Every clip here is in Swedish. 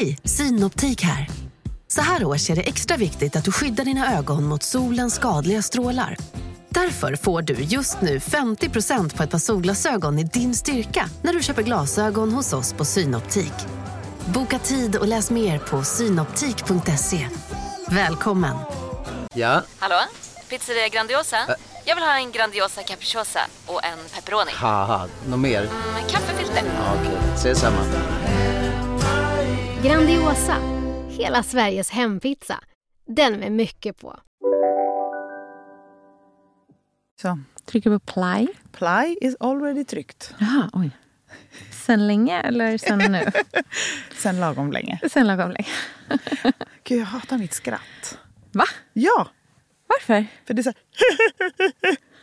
Hej, Synoptik här. Så här års är det extra viktigt att du skyddar dina ögon mot solens skadliga strålar. Därför får du just nu 50% på ett par solglasögon i din styrka när du köper glasögon hos oss på Synoptik. Boka tid och läs mer på synoptik.se. Välkommen! Ja, Hallå? Pizzeria Grandiosa? Jag vill ha en Grandiosa capriciosa och en pepperoni. något mer? Med kaffefilter. Ja, Okej, ses samma. Grandiosa, hela Sveriges hempizza. Den med mycket på. Så. Trycker på play. Ply is already tryckt. Jaha, oj. Sen länge eller sen nu? Sen lagom länge. sen lagom länge. Gud, jag hatar mitt skratt. Va? Ja, Varför? för det är så här...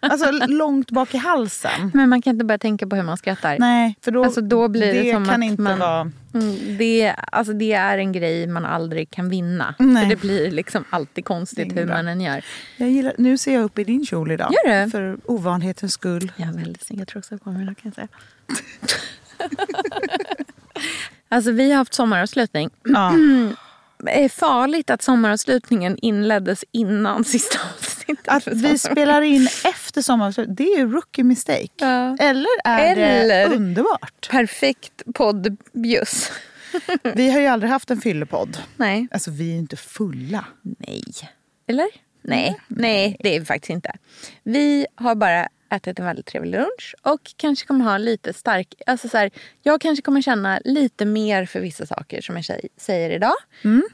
Alltså långt bak i halsen. Men man kan inte börja tänka på hur man skrattar. Nej, för då, Alltså, då blir det som kan att inte man- vara... Mm, det, alltså det är en grej man aldrig kan vinna. Nej. För det blir liksom alltid konstigt Det hur man än gör. Jag gillar, nu ser jag upp i din kjol idag. Gör du? För ovanlighetens skull. Jag har väldigt snygga trosor på mig idag kan jag säga. alltså vi har haft sommaravslutning. Ja. Det är farligt att sommaravslutningen inleddes innan sista avsnittet. Att för vi spelar in efter sommaravslutningen, det är ju rookie mistake. Ja. Eller är Eller- det underbart? Perfekt poddbjuss. Vi har ju aldrig haft en fyllepodd. Nej. Alltså vi är ju inte fulla. Nej. Eller? Nej, nej det är vi faktiskt inte. Vi har bara ätit en väldigt trevlig lunch och kanske kommer ha lite stark... Alltså så här, jag kanske kommer känna lite mer för vissa saker som jag säger idag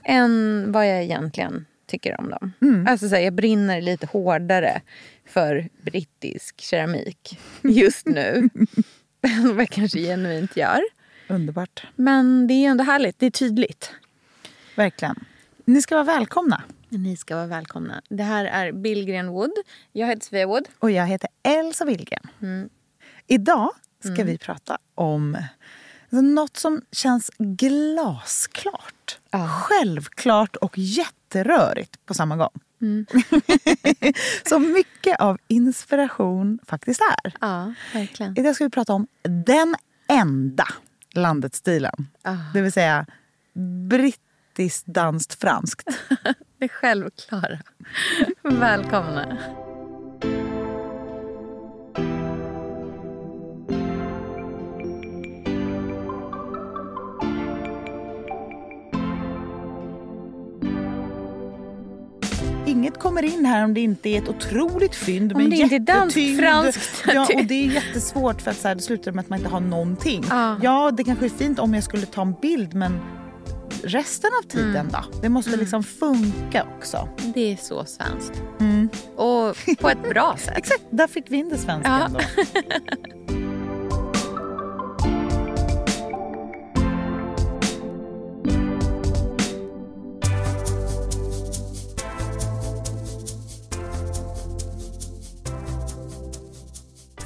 än vad jag egentligen tycker om dem. Alltså så här, jag brinner lite hårdare för brittisk keramik just nu än vad jag kanske genuint gör. Underbart. Men det är ändå härligt, det är tydligt. Verkligen. Ni ska vara välkomna. Ni ska vara välkomna. Det här är Billgren Wood. Jag heter Svea Wood. Och jag heter Elsa Willgren. Mm. Idag ska vi prata om alltså, något som känns glasklart. Självklart och jätterörigt på samma gång. Mm. som mycket av inspiration faktiskt är. Ja, verkligen. Idag ska vi prata om den enda landetsstilen. Ah. Det vill säga brittiskt, danskt, franskt. Det självklara. Välkomna. Inget kommer in här om det inte är ett otroligt fynd Om med det inte är franskt. Ja, och det är jättesvårt för att så här, det slutar med att man inte har någonting. Ja. Ja, det kanske är fint om jag skulle ta en bild men resten av tiden Mm. då? Det måste liksom funka också. Det är så svenskt. Och på ett bra sätt. Exakt, där fick vi in det svenska Ja. ändå.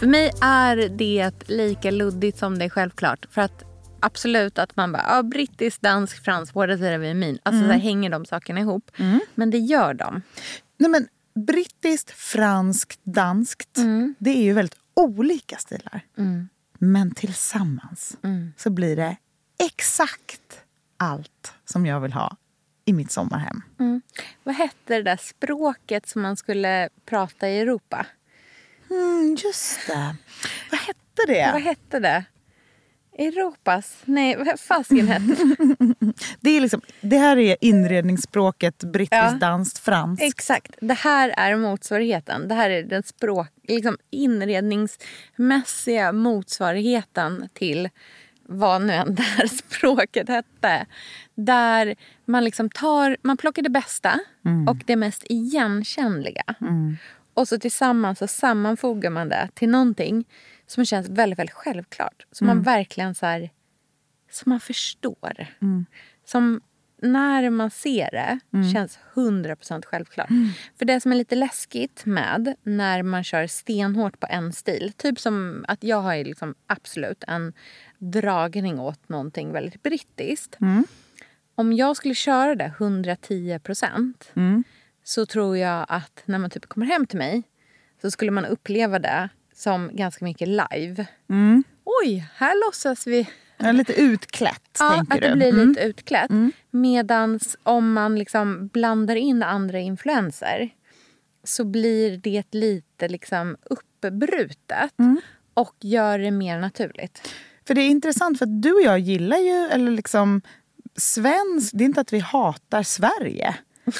För mig är det lika luddigt som det är självklart. För att absolut att man bara, ja, brittisk, dansk, fransk, båda sidor vid min. Alltså så här, hänger de sakerna ihop. Men det gör de. Nej, men, brittiskt, franskt, danskt. Mm. Det är ju väldigt olika stilar. Men tillsammans Mm. så blir det exakt allt som jag vill ha i mitt sommarhem. Vad hette det där språket som man skulle prata i Europa? Mm, just det. Vad hette det? Vad hette det? Europas? Nej, vad fasiken hette det? Är liksom, det här är inredningsspråket brittiskt, Ja. danskt, franskt. Exakt. Det här är motsvarigheten. Det här är den språk, liksom inredningsmässiga motsvarigheten till vad nu än det här språket hette. Där man liksom tar, man plockar det bästa och det mest igenkännliga. Och så tillsammans så sammanfogar man det till någonting som känns väldigt, väldigt självklart. Som man verkligen så här, som man förstår. Som när man ser det känns 100% självklart. För det som är lite läskigt med när man kör stenhårt på en stil. Typ som att jag har liksom absolut en dragning åt någonting väldigt brittiskt. Om jag skulle köra det 110% så tror jag att när man typ kommer hem till mig så skulle man uppleva det som ganska mycket live. Oj, här låtsas vi Ja, lite utklätt, Ja, tänker att du? det blir Mm. lite utklätt. Medan om man liksom blandar in andra influenser så blir det lite liksom uppbrutet Mm. och gör det mer naturligt. För det är intressant, för att du och jag gillar ju, eller liksom svensk, det är inte att vi hatar Sverige.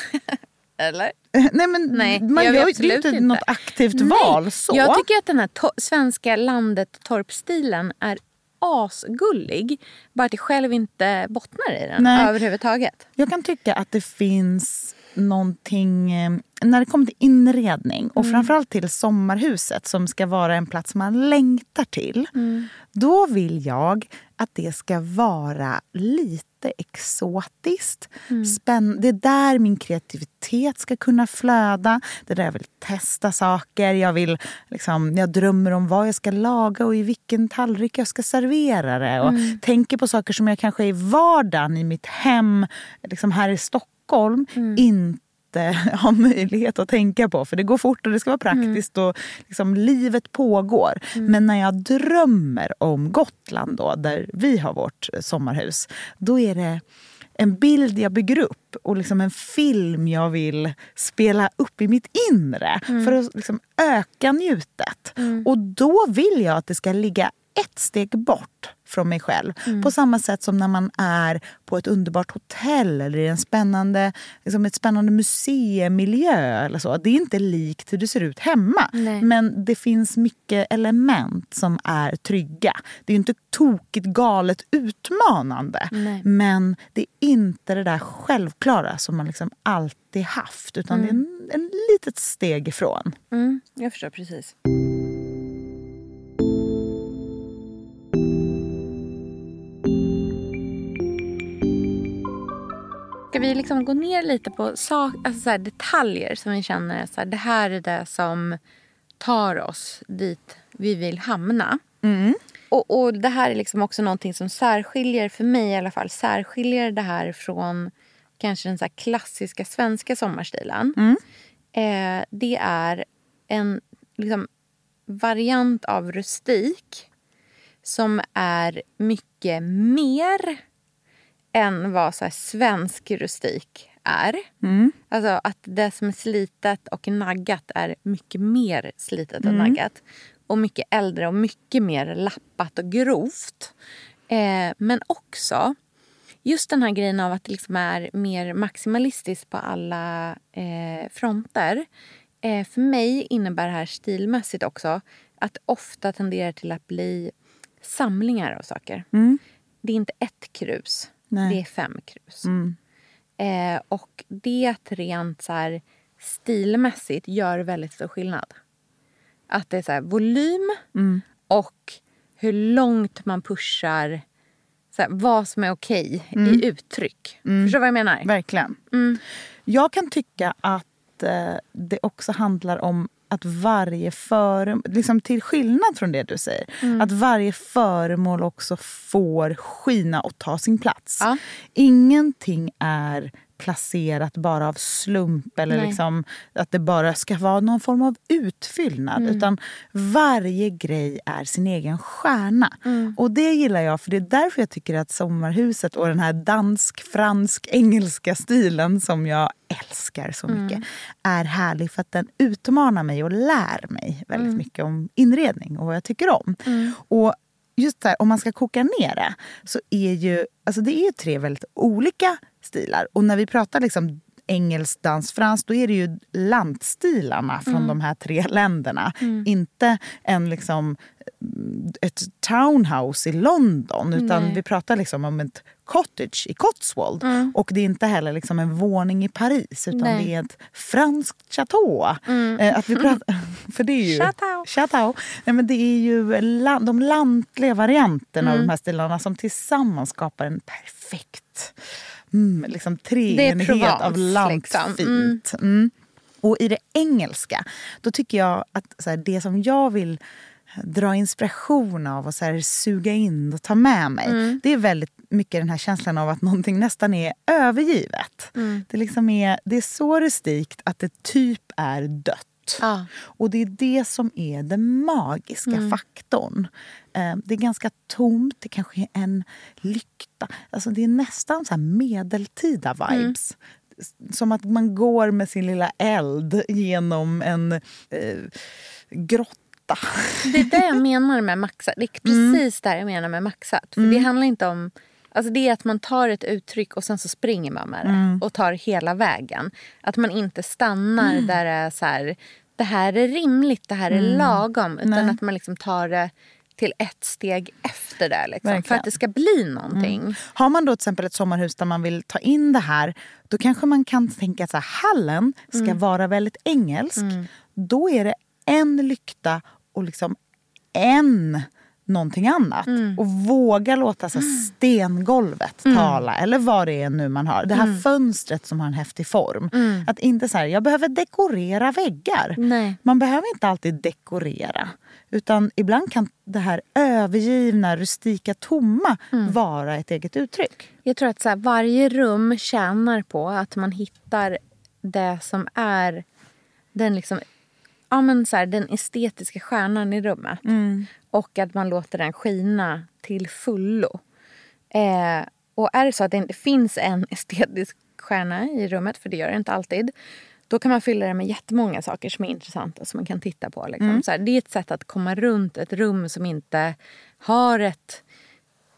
Eller? Nej men Nej, man gör ju inte, inte. något aktivt Nej, val så. Jag tycker att den här svenska landet torpstilen är asgullig. Bara att jag själv inte bottnar i den Nej. överhuvudtaget. Jag kan tycka att det finns någonting, eh, när det kommer till inredning och Mm. framförallt till sommarhuset som ska vara en plats man längtar till. Mm. Då vill jag att det ska vara lite exotiskt. Mm. Spänn- det är där min kreativitet ska kunna flöda. Det är där jag vill testa saker. Jag, vill, liksom, jag drömmer om vad jag ska laga och i vilken tallrik jag ska servera det. Och Mm. tänker på saker som jag kanske i vardagen i mitt hem liksom här i Stockholm Mm. inte har möjlighet att tänka på. För det går fort och det ska vara praktiskt och liksom, livet pågår. Men när jag drömmer om Gotland då, där vi har vårt sommarhus, då är det en bild jag bygger upp och liksom en film jag vill spela upp i mitt inre för att liksom öka njutet. Och då vill jag att det ska ligga ett steg bort från mig själv. På samma sätt som när man är på ett underbart hotell eller i en spännande, liksom ett spännande museimiljö. Eller så. Det är inte likt hur det ser ut hemma. Nej. Men det finns mycket element som är trygga. Det är inte tokigt, galet, utmanande. Nej. Men det är inte det där självklara som man liksom alltid haft. Utan det är en, en litet steg ifrån. Mm, jag förstår precis. Ska vi liksom gå ner lite på sak, alltså så här detaljer som vi känner att det här är det som tar oss dit vi vill hamna. Och, och Det här är liksom också någonting som särskiljer, för mig i alla fall, särskiljer det här från kanske den så här klassiska svenska sommarstilen. Eh, det är en liksom, variant av rustik som är mycket mer än vad så svensk rustik är. Alltså att det som är slitet och naggat är mycket mer slitet och naggat. Och mycket äldre och mycket mer lappat och grovt. Eh, men också just den här grejen av att det liksom är mer maximalistiskt på alla eh, fronter. Eh, för mig innebär det här stilmässigt också att det ofta tenderar till att bli samlingar av saker. Det är inte ett krus, Nej. det är fem krus. Eh, och det rent så här, stilmässigt gör väldigt stor skillnad. Att det är så här, volym och hur långt man pushar så här, vad som är okej i uttryck. Förstår du vad jag menar? Verkligen. Jag kan tycka att eh, det också handlar om att varje föremål, liksom till skillnad från det du säger, att varje föremål också får skina och ta sin plats. Ja. Ingenting är placerat bara av slump eller Nej. liksom att det bara ska vara någon form av utfyllnad. Utan varje grej är sin egen stjärna. Och det gillar jag, för det är därför jag tycker att sommarhuset och den här dansk, fransk, engelska stilen som jag älskar så mycket är härlig för att den utmanar mig och lär mig väldigt mycket om inredning och vad jag tycker om. Och just här, om man ska koka ner det så är ju alltså det är ju tre väldigt olika stilar. Och när vi pratar liksom engelsk, dans, fransk, då är det ju landstilarna från de här tre länderna. Inte en liksom ett townhouse i London. Utan Nej. vi pratar liksom om ett cottage i Cotswold. Och det är inte heller liksom en våning i Paris. Utan Nej. det är ett franskt chateau. Eh, att vi pratar, för det är ju... Chateau. Chateau. Nej, men det är ju la- de lantliga varianterna av de här stilarna som tillsammans skapar en perfekt mm, liksom treenighet av lantfint. liksom. Mm. Och i det engelska, då tycker jag att så här, det som jag vill dra inspiration av och så här, suga in och ta med mig. Det är väldigt mycket den här känslan av att någonting nästan är övergivet. Det, liksom är, det är så rustikt att det typ är dött. Ja. Och det är det som är den magiska Mm. faktorn. Eh, Det är ganska tomt, det kanske är en lykta. Alltså det är nästan så här medeltida vibes. Som att man går med sin lilla eld genom en eh, grotta. Det är det jag menar med maxat. Det är precis det jag menar med maxat. För det handlar inte om... Alltså det är att man tar ett uttryck och sen så springer man med det. Och tar hela vägen. Att man inte stannar där det är så här... Det här är rimligt, det här är lagom. Utan Nej. att man liksom tar det till ett steg efter det. Liksom, för att det ska bli någonting. Har man då till exempel ett sommarhus där man vill ta in det här då kanske man kan tänka att hallen ska vara väldigt engelsk. Då är det en lykta och liksom en någonting annat. Och våga låta så här, stengolvet tala. Eller vad det är nu man har. Det här fönstret som har en häftig form. Att inte så här, jag behöver dekorera väggar. Nej. Man behöver inte alltid dekorera. Utan ibland kan det här övergivna, rustika, tomma vara ett eget uttryck. Jag tror att så här, varje rum tjänar på att man hittar det som är den, liksom, ja, men så här, den estetiska stjärnan i rummet. Och att man låter den skina till fullo. Eh, och är det så att det inte finns en estetisk stjärna i rummet, för det gör det inte alltid. Då kan man fylla det med jättemånga saker som är intressanta som man kan titta på. Liksom. Så här, det är ett sätt att komma runt ett rum som inte har ett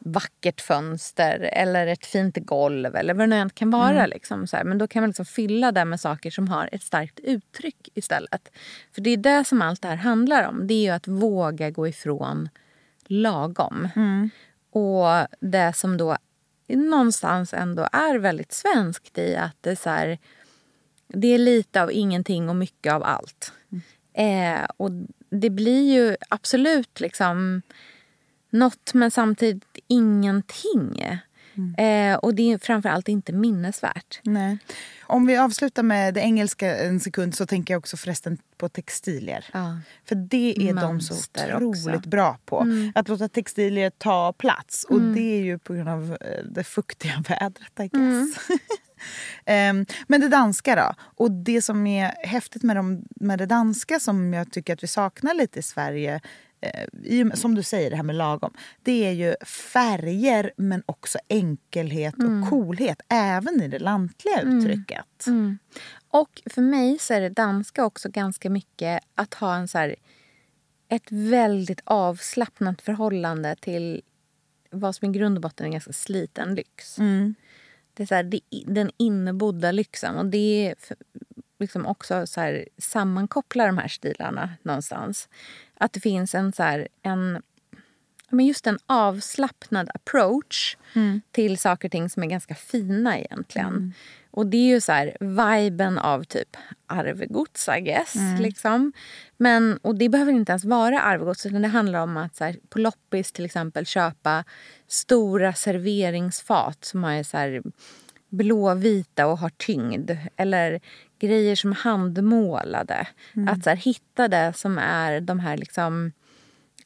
vackert fönster eller ett fint golv eller vad det nu kan vara. Liksom, så här. Men då kan man liksom fylla det med saker som har ett starkt uttryck istället. För det är det som allt det här handlar om. Det är ju att våga gå ifrån lagom. Och det som då någonstans ändå är väldigt svenskt i att det är så här, det är lite av ingenting och mycket av allt. Eh, och det blir ju absolut liksom något men samtidigt ingenting. Eh, och det är framförallt inte minnesvärt. Nej. Om vi avslutar med det engelska en sekund så tänker jag också förresten på textilier. Ja. För det är de så Mönster otroligt också. bra på. Att låta textilier ta plats. Och det är ju på grund av eh, det fuktiga vädret I guess. Ehm, Men det danska då? Och det som är häftigt med, dem, med det danska som jag tycker att vi saknar lite i Sverige eh, som du säger, det här med lagom. Det är ju färger men också enkelhet och coolhet. Även i det lantliga uttrycket. Och för mig så är det danska också ganska mycket att ha en så här, ett väldigt avslappnat förhållande till vad som i grund och botten är ganska sliten lyx. Det är så här, det, den innebodda lyxen. Och det är för- liksom också så här, sammankopplar de här stilarna någonstans. Att det finns en så här, en men just en avslappnad approach till saker och ting som är ganska fina egentligen. Och det är ju så här viben av typ arvegods, I guess. Liksom. Men, och det behöver inte ens vara arvegods utan det handlar om att så här, på loppis till exempel köpa stora serveringsfat som är så här blåvita och har tyngd. Eller grejer som är handmålade. Att så här, hitta det som är de här liksom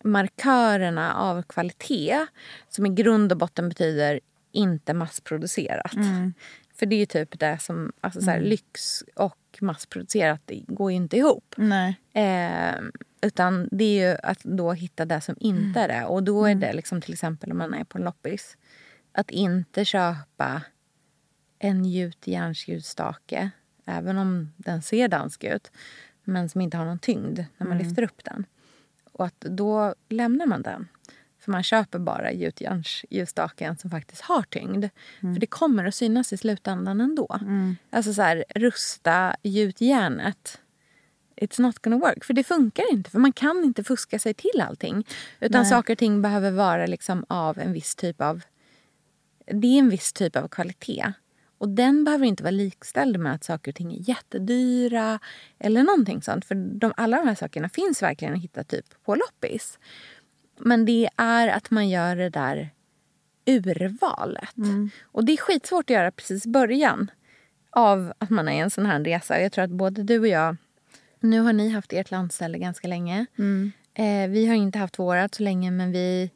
markörerna av kvalitet som i grund och botten betyder inte massproducerat. För det är ju typ det som, alltså så här, lyx och massproducerat det går ju inte ihop. Eh, utan det är ju att då hitta det som inte är det. Och då är det liksom till exempel om man är på en loppis. Att inte köpa en gjutjärnsljusstake, även om den ser dansk ut, men som inte har någon tyngd när man lyfter upp den. Och att då lämnar man den. För man köper bara gjutjärnsljusstaken som faktiskt har tyngd. För det kommer att synas i slutändan ändå. Alltså så här, rusta gjutjärnet. It's not gonna work. För det funkar inte. För man kan inte fuska sig till allting. Utan saker och ting behöver vara liksom av en viss typ av... Det är en viss typ av kvalitet. Och den behöver inte vara likställd med att saker och ting är jättedyra. Eller någonting sånt. För de, alla de här sakerna finns verkligen att hitta typ på loppis. Men det är att man gör det där urvalet. Och det är skitsvårt att göra precis i början av att man är i en sån här resa. Jag tror att både du och jag, nu har ni haft ert landställe ganska länge. Eh, vi har inte haft vårat så länge men vi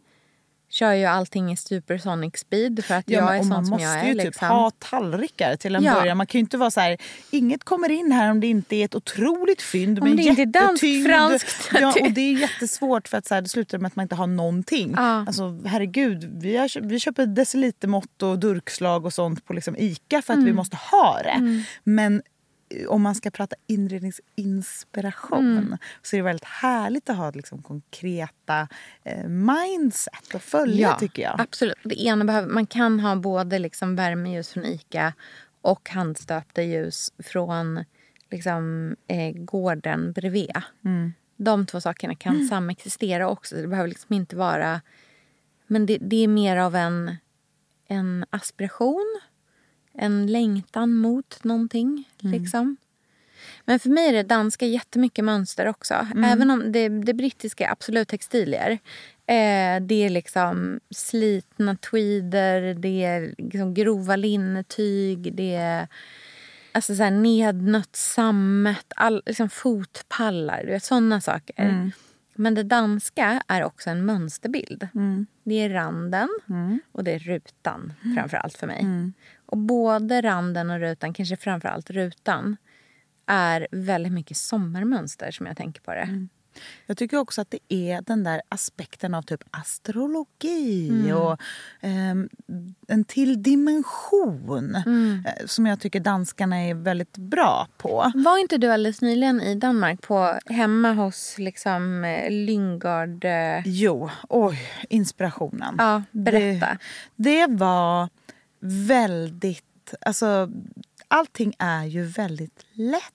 kör ju allting i supersonic speed för att Ja, jag men- är sån man som måste jag är. ju typ liksom. ha tallrikar till en Ja. början. Man kan ju inte vara så här, inget kommer in här om det inte är ett otroligt fynd Om med det jättetyngd. franskt. Ja, och det är jättesvårt för att så här, det slutar med att man inte har någonting. Ja. Alltså herregud, vi, har, vi köper decilitermått och durkslag och sånt på liksom Ica för att Mm. vi måste ha det. Men eh, om man ska prata inredningsinspiration Mm. så är det väldigt härligt att ha liksom konkreta eh, mindset att följa tycker jag. Absolut. Det ena behöver, man kan ha både liksom värmeljus från Ica och handstöpta ljus från liksom, eh, gården bredvid. Mm. De två sakerna kan samexistera också. Det behöver liksom inte vara... Men det, det är mer av en, en aspiration. En längtan mot någonting. Liksom. Men för mig är det danska jättemycket mönster också. Även om det, det brittiska är absolut textilier. Eh, det är liksom slitna tweeder, det är liksom grova linnetyg, det är alltså så här nednött sammet, all, liksom fotpallar, du vet, sådana saker. Men det danska är också en mönsterbild. Det är randen och det är rutan framför allt för mig. Och både randen och rutan, kanske framför allt rutan är väldigt mycket sommarmönster som jag tänker på det. Jag tycker också att det är den där aspekten av typ astrologi och ehm, en till dimension eh, som jag tycker danskarna är väldigt bra på. Var inte du alldeles nyligen i Danmark på hemma hos liksom eh, Lyngard? eh, Jo, oj, inspirationen. Ja, berätta. Det, det var väldigt... Alltså, allting är ju väldigt lätt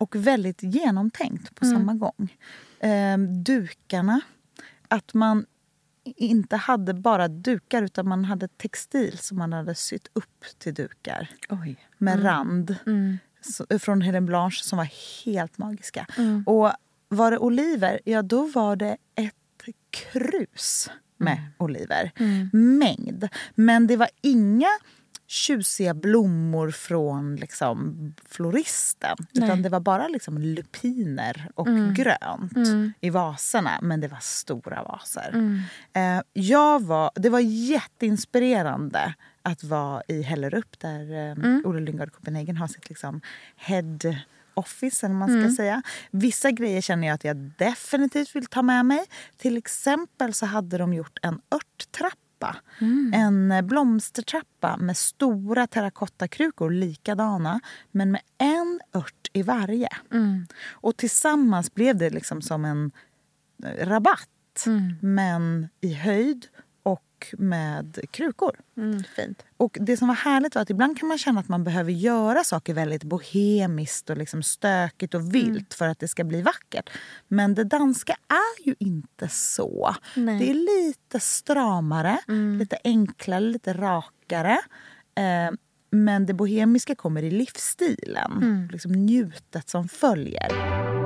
och väldigt genomtänkt på samma gång. Ehm, dukarna, att man inte hade bara dukar utan man hade textil som man hade sytt upp till dukar Oj. med rand så- från Helen Blanche som var helt magiska. Och var det oliver, ja då var det ett krus med oliver. Mängd. Men det var inga tjusiga blommor från liksom floristen. Utan det var bara liksom lupiner och grönt i vaserna. Men det var stora vaser. Eh, jag var, det var jätteinspirerande att vara i Hellerup där eh, Olle Lyngard Copenhagen har sitt liksom head office, eller man ska säga. Vissa grejer känner jag att jag definitivt vill ta med mig. Till exempel så hade de gjort en örttrappa. En eh, blomstertrappa med stora terrakottakrukor, likadana, men med en ört i varje. Och tillsammans blev det liksom som en eh, rabatt, men i höjd och med krukor. Mm, fint. Och Det som var härligt var att ibland kan man känna att man behöver göra saker väldigt bohemiskt och liksom stökigt och vilt för att det ska bli vackert. Men det danska är ju inte så. Nej. Det är lite stramare, lite enklare, lite rakare. Eh, men det bohemiska kommer i livsstilen, liksom njutet som följer.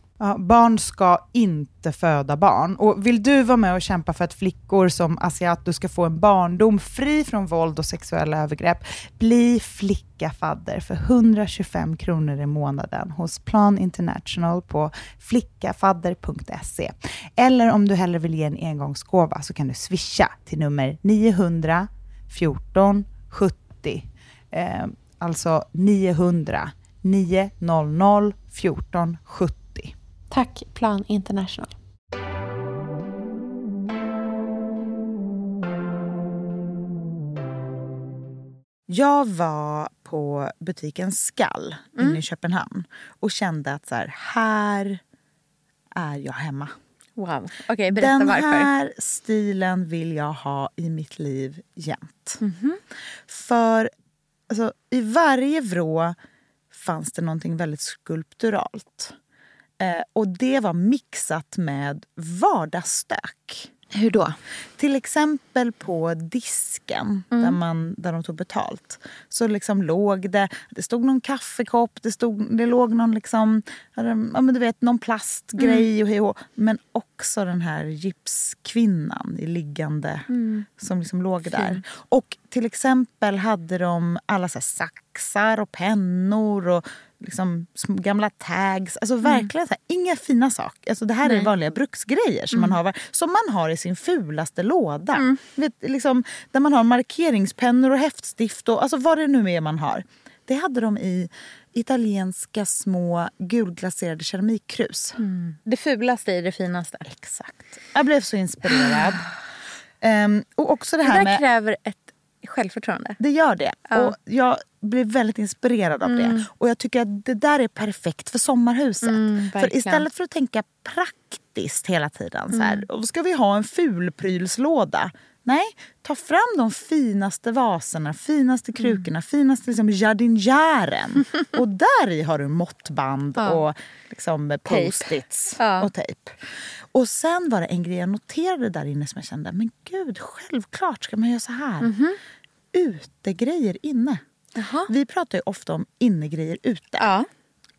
Ja, barn ska inte föda barn. Och Vill du vara med och kämpa för att flickor som Asiato ska få en barndom fri från våld och sexuella övergrepp, bli flickafadder för 125 kronor i månaden hos Plan International på flickafadder.se. Eller om du hellre vill ge en engångsgåva så kan du swisha till nummer 900 14 70. Eh, alltså 900 900 14 70. Tack Plan International. Jag var på butiken Skall Mm. inne i Köpenhamn och kände att så här, här är jag hemma. Wow. Okej, berätta Den varför. här stilen vill jag ha i mitt liv jämt. Mhm. För alltså, i varje vrå fanns det någonting väldigt skulpturalt. Eh, och det var mixat med vardagsstök. Hur då? Till exempel på disken Mm. där, man, där de tog betalt. Så liksom låg det, det stod någon kaffekopp, det, stod, det låg någon, liksom, ja, men du vet, någon plastgrej Mm. och och. Men också den här gipskvinnan i liggande Mm. som liksom låg där. Och till exempel hade de alla så saxar och pennor och liksom gamla tags. Alltså verkligen så här, inga fina saker. Alltså det här är vanliga bruksgrejer som, man har, som man har i sin fulaste låda. Vet, liksom, där man har markeringspennor och häftstift och alltså vad det nu är man har. Det hade de i italienska små gulglaserade keramikkrus. Det fulaste i det finaste. Exakt. Jag blev så inspirerad. Ehm, och också det Det här där med... kräver ett självförtroende. Det gör det. Ja. Och jag blir väldigt inspirerad av det. Och jag tycker att det där är perfekt för sommarhuset. för verkligen. istället för att tänka praktiskt hela tiden. Så här, och ska vi ha en fulprylslåda? Nej, ta fram de finaste vaserna, finaste krukorna, finaste liksom, jardinjären. och där i har du måttband och liksom, post-its Ja. och tejp. Och sen var det en grej jag noterade där inne som jag kände, men gud, självklart ska man göra så här. Utegrejer inne. Jaha. Vi pratar ju ofta om innegrejer ute. Ja.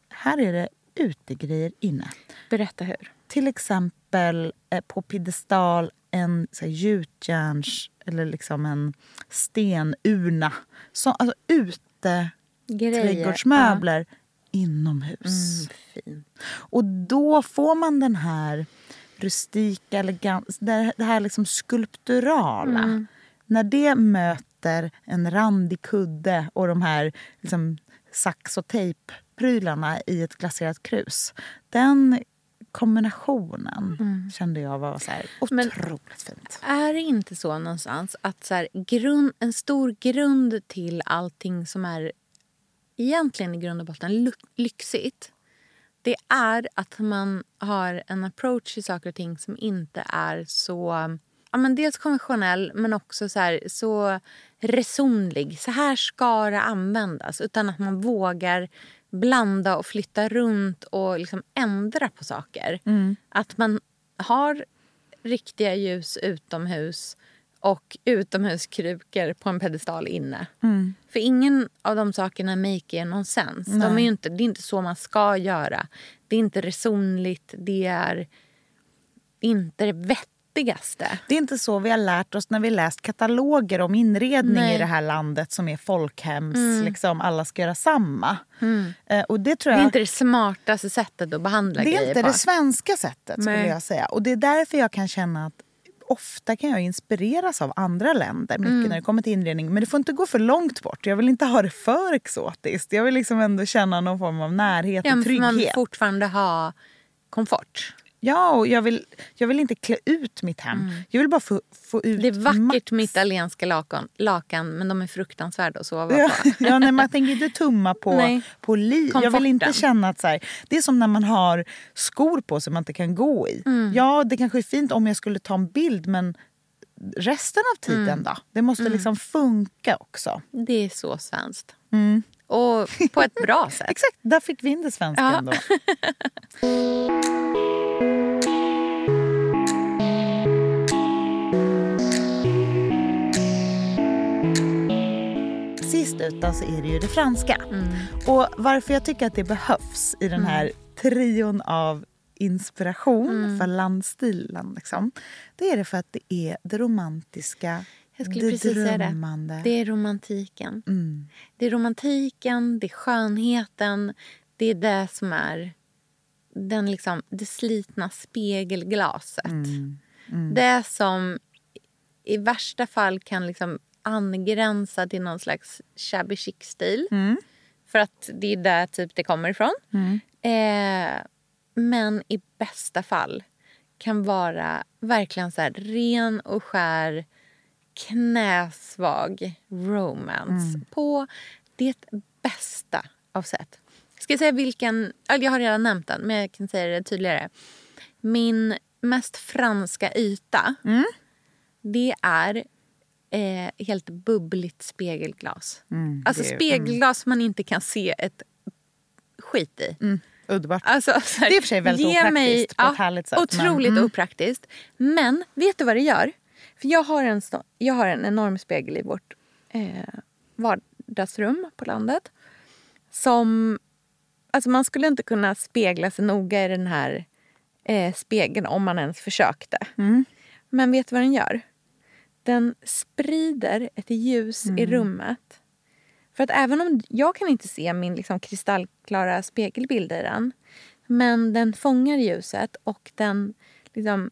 Här är det utegrejer inne. Berätta hur. Till exempel eh, på piedestal en så här, gjutjärns eller liksom en stenurna. Så, alltså ute Grejer. trädgårdsmöbler inomhus. Fint. Och då får man den här rustika, elegans, det det här liksom skulpturala. När det möter en randig kudde och de här liksom sax och tejpprylarna i ett glaserat krus. Den kombinationen kände jag var så här Men- otroligt fint. Är det inte så någonstans att så här, grund, en stor grund till allting som är egentligen i grund och botten ly- lyxigt det är att man har en approach till saker och ting som inte är så... Ja, men dels konventionell, men också så, här, så resonlig. Så här ska det användas. Utan att man vågar blanda och flytta runt och liksom ändra på saker. Att man har riktiga ljus utomhus och utomhuskrukor på en pedestal inne. För ingen av de sakerna make någon sens. De är inte, det är inte så man ska göra. Det är inte resonligt. Det är inte det vettigaste. Det är inte så vi har lärt oss när vi läst kataloger om inredning Nej. i det här landet som är folkhems, liksom alla ska göra samma. Eh, och det tror Det jag är inte det smartaste sättet att behandla Det är grejer inte på. det svenska sättet skulle Nej. jag säga. Och det är därför jag kan känna att ofta kan jag inspireras av andra länder mycket Mm. när det kommer till inredning. Men det får inte gå för långt bort. Jag vill inte ha det för exotiskt. Jag vill liksom ändå känna någon form av närhet ja, och för man vill trygghet. fortfarande ha komfort. Ja, och jag vill, jag vill inte klä ut mitt hem. Jag vill bara få, få ut Mm. Det är vackert max. med italienska lakan, lakan men de är fruktansvärda att sova Ja, på. ja, nej, man tänker inte tumma på, Nej. på liv. Jag vill inte känna att så här, det är som när man har skor på sig man inte kan gå i. Mm. Ja, det kanske är fint om jag skulle ta en bild men resten av tiden Mm. då? Det måste liksom funka också. Det är så svenskt. Och på ett bra sätt. Exakt, där fick vi in det svenska Ja. ändå. Sist ut då så är det ju det franska. Och varför jag tycker att det behövs i den här trion av inspiration för landstilen. Liksom, det är det för att det är det romantiska, Jag skulle det precis säga det. drömmande. Det är romantiken. Mm. Det är romantiken, det är skönheten. Det är det som är den liksom, det slitna spegelglaset. Mm. Det som i värsta fall kan liksom angränsa till någon slags shabby chic-stil. Mm. För att det är där typ det kommer ifrån. Eh, men i bästa fall kan vara verkligen så här ren och skär knäsvag romance på det bästa av sätt. Ska jag säga vilken? Jag har redan nämnt den, men jag kan säga det tydligare. Min mest franska yta det är eh, helt bubbligt spegelglas. alltså det- spegelglas man inte kan se ett skit i. Underbart. Alltså, så här, Det är för sig väldigt opraktiskt på ett härligt sätt, men- Otroligt mm. opraktiskt. Men vet du vad det gör? För jag har en, jag har en enorm spegel i vårt eh, vardagsrum på landet. Som... Alltså man skulle inte kunna spegla sig noga i den här eh, spegeln om man ens försökte. Mm. Men vet du vad den gör? Den sprider ett ljus Mm. i rummet. För att även om jag kan inte se min liksom kristallklara spegelbild i den. Men den fångar ljuset och den liksom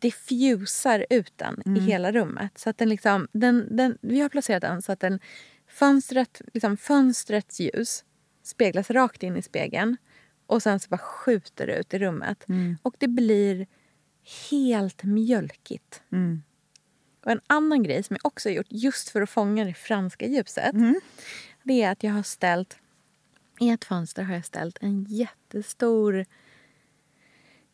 diffusar ut den Mm. i hela rummet. Så att den liksom, den, den, vi har placerat den så att den, fönstret, liksom fönstrets ljus speglas rakt in i spegeln. Och sen så bara skjuter det ut i rummet. Mm. Och det blir helt mjölkigt. Mm. Och en annan grej som jag också har gjort just för att fånga det franska ljuset. Mm. Det är att jag har ställt, i ett fönster har jag ställt en jättestor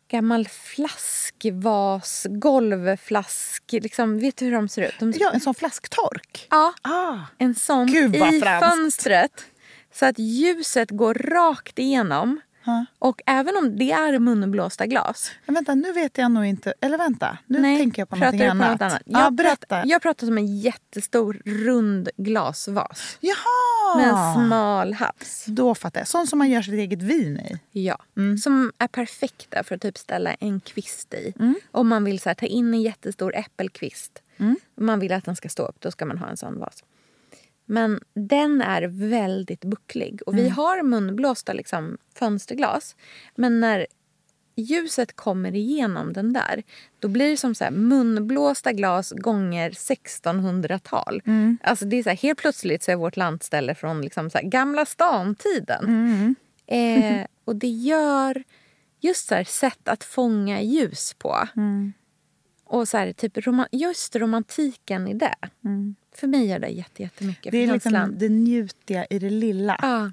gammal flaskvas, golvflask. Liksom, vet du hur de ser ut? De, Ja, en sån flasktork. ja, Ah. en sån Gud, i franskt. fönstret. Så att ljuset går rakt igenom. Ja. Och även om det är munblåsta glas. Men vänta, nu vet jag nog inte. Eller vänta, nu Nej, tänker jag på någonting annat. något annat. Ja, Jag, berätta. pratar, jag pratar som en jättestor rund glasvas. Jaha! Med en smal hals. Då fattar jag. Sån som man gör sitt eget vin i. Ja. Mm. Som är perfekta för att typ ställa en kvist i. Mm. Om man vill så här, ta in en jättestor äppelkvist. Om man vill att den ska stå upp, då ska man ha en sån vas. Men den är väldigt bucklig. Och Mm. vi har munblåsta liksom, fönsterglas. Men när ljuset kommer igenom den där då blir det som så här munblåsta glas gånger 1600-tal. Mm. Alltså det är så här, helt plötsligt så är vårt landställe från liksom så här, Gamla stan-tiden. Mm. Eh, och det gör just så här, sätt att fånga ljus på. Och så här, typ just romantiken i det. För mig gör det jätte, jättemycket. Det är liksom det njutiga i det lilla. Ja.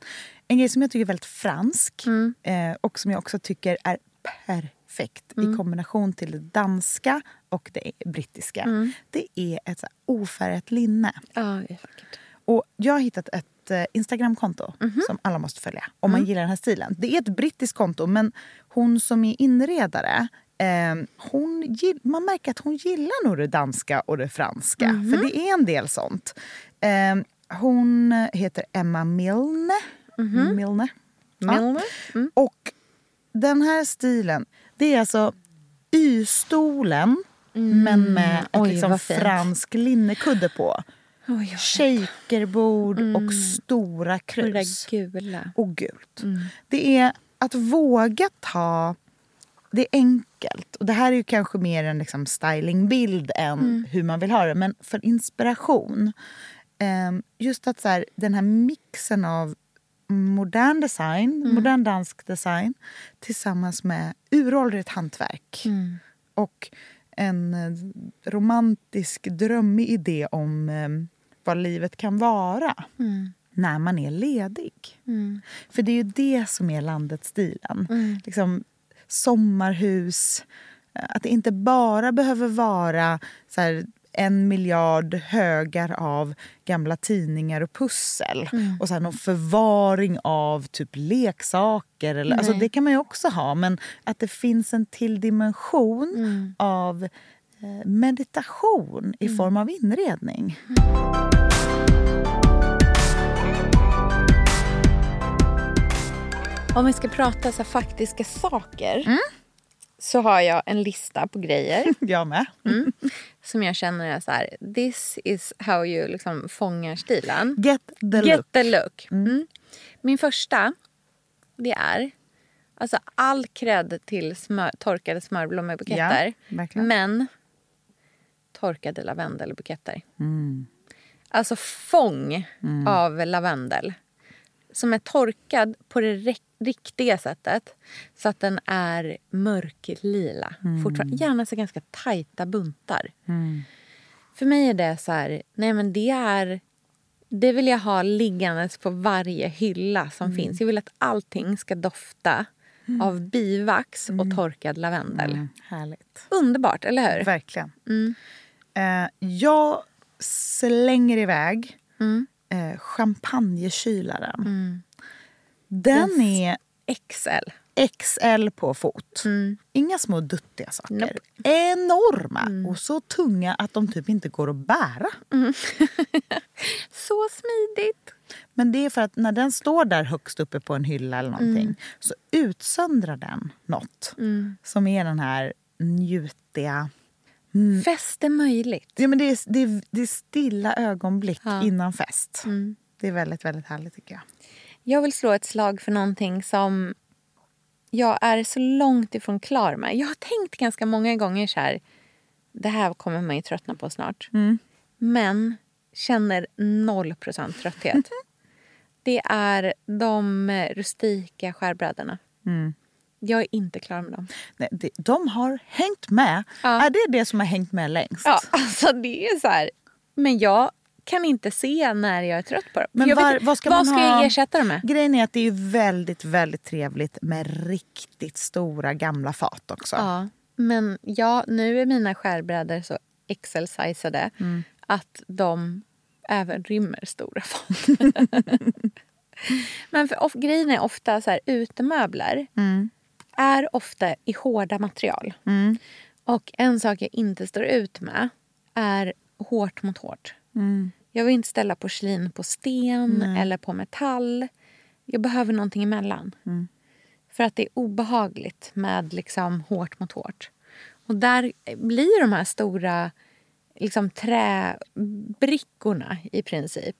En grej som jag tycker är väldigt fransk Mm. eh, och som jag också tycker är perfekt Mm. i kombination till det danska och det brittiska. Mm. Det är ett så ofärgat linne. ja. Och jag har hittat ett eh, Instagramkonto Mhm. som alla måste följa om Mm. man gillar den här stilen. Det är ett brittiskt konto men hon som är inredare hon gill, man märker att hon gillar nog det danska och det franska. Mhm. För det är en del sånt. Eh, hon heter Emma Milne. Milne. Ja. Mhm. Milner? Mm. Och den här stilen, det är alltså Y-stolen men med Mm. Oj, liksom fransk linnekudde på. Oj, Shakerbord och stora Och det krus. där gula. Och gult. Det är att våga ta... Det är enkelt. Och det här är ju kanske mer en liksom stylingbild än hur man vill ha det. Men för inspiration. ehm, just att så här, den här mixen av modern design, modern dansk design tillsammans med uråldrigt hantverk. Och en eh, romantisk, drömmig idé om eh, vad livet kan vara när man är ledig. För det är ju det som är landets-stilen. Liksom, sommarhus. eh, Att det inte bara behöver vara så här, en miljard högar av gamla tidningar och pussel. Och så här, någon förvaring av typ leksaker. Eller, alltså, det kan man ju också ha, men att det finns en till dimension av eh, meditation i form av inredning. Om vi ska prata så faktiska saker Mm. så har jag en lista på grejer Jag med. som jag känner är så här, this is how you liksom fångar stilen. Get the Get look. the look. Mm. Min första, det är alltså all cred till smör, torkade smörblommebuketter. Ja, men torkade lavendelbuketter. Mm. Alltså fång av lavendel. Som är torkad på det ri- riktiga sättet. Så att den är mörklila. Mm. Fortfarande. Gärna så ganska tajta buntar. För mig är det så här, nej men det är... Det vill jag ha liggandes på varje hylla som Mm. finns. Jag vill att allting ska dofta av bivax och torkad lavendel. Mm, härligt. Underbart, eller hur? Verkligen. Mm. Eh, jag slänger iväg Mm. Eh, champagnekylaren. Den är XL. XL på fot. Inga små duttiga saker. Mm. Nope. Enorma och så tunga att de typ inte går att bära. Så smidigt. Men det är för att när den står där högst uppe på en hylla eller någonting Mm. så utsöndrar den något som är den här njutiga... Fest är möjligt. Ja, men det, är, det, är, det är stilla ögonblick Ja. innan fest. Mm. Det är väldigt, väldigt härligt tycker jag. Jag vill slå ett slag för någonting som jag är så långt ifrån klar med. Jag har tänkt ganska många gånger så här. Det här kommer man ju tröttna på snart. Men känner noll procent trötthet. det är de rustika skärbröderna. Jag är inte klar med dem. Nej, det, de har hängt med. Ja. Är det det som har hängt med längst? Ja, alltså det är så här. Men jag kan inte se när jag är trött på dem. Men vet var- vad ska vad man ska ha? jag ersätta dem med? Grejen är att det är väldigt, väldigt trevligt med riktigt stora gamla fat också. Ja, men ja, nu är mina skärbrädor så XL-sizade att de även rymmer stora fat. men för, of, grejen är ofta så här, utemöbler är ofta i hårda material. Och en sak jag inte står ut med är hårt mot hårt. Jag vill inte ställa porslin på sten eller på metall. Jag behöver någonting emellan. För att det är obehagligt med liksom hårt mot hårt. Och där blir de här stora liksom, träbrickorna i princip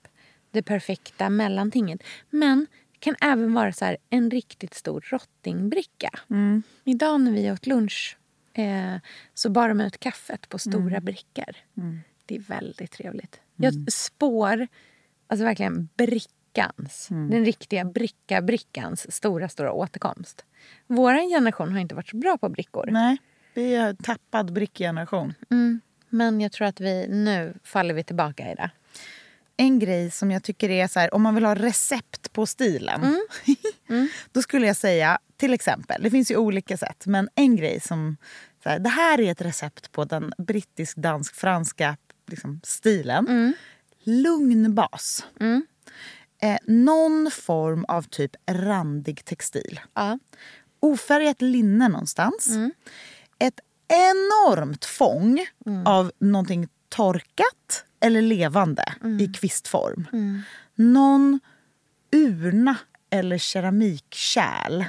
det perfekta mellantinget. Men kan även vara så här, en riktigt stor rottingbricka. Idag när vi åt lunch eh, så bar de ut kaffet på stora brickor. Det är väldigt trevligt. Jag spår alltså verkligen brickans, den riktiga bricka-brickans stora, stora återkomst. Vår generation har inte varit så bra på brickor. Nej, vi är en tappad brickgeneration. Mm. Men jag tror att vi nu faller vi tillbaka i det. En grej som jag tycker är så här, om man vill ha recept på stilen. då skulle jag säga, till exempel, det finns ju olika sätt. Men en grej som, så här, det här är ett recept på den brittisk, dansk, franska liksom, stilen. Lugn bas. Eh, någon form av typ randig textil. Ja. Ofärgat linne någonstans. Ett enormt fång av någonting torkat eller levande i kvistform. Någon urna eller keramikkärl.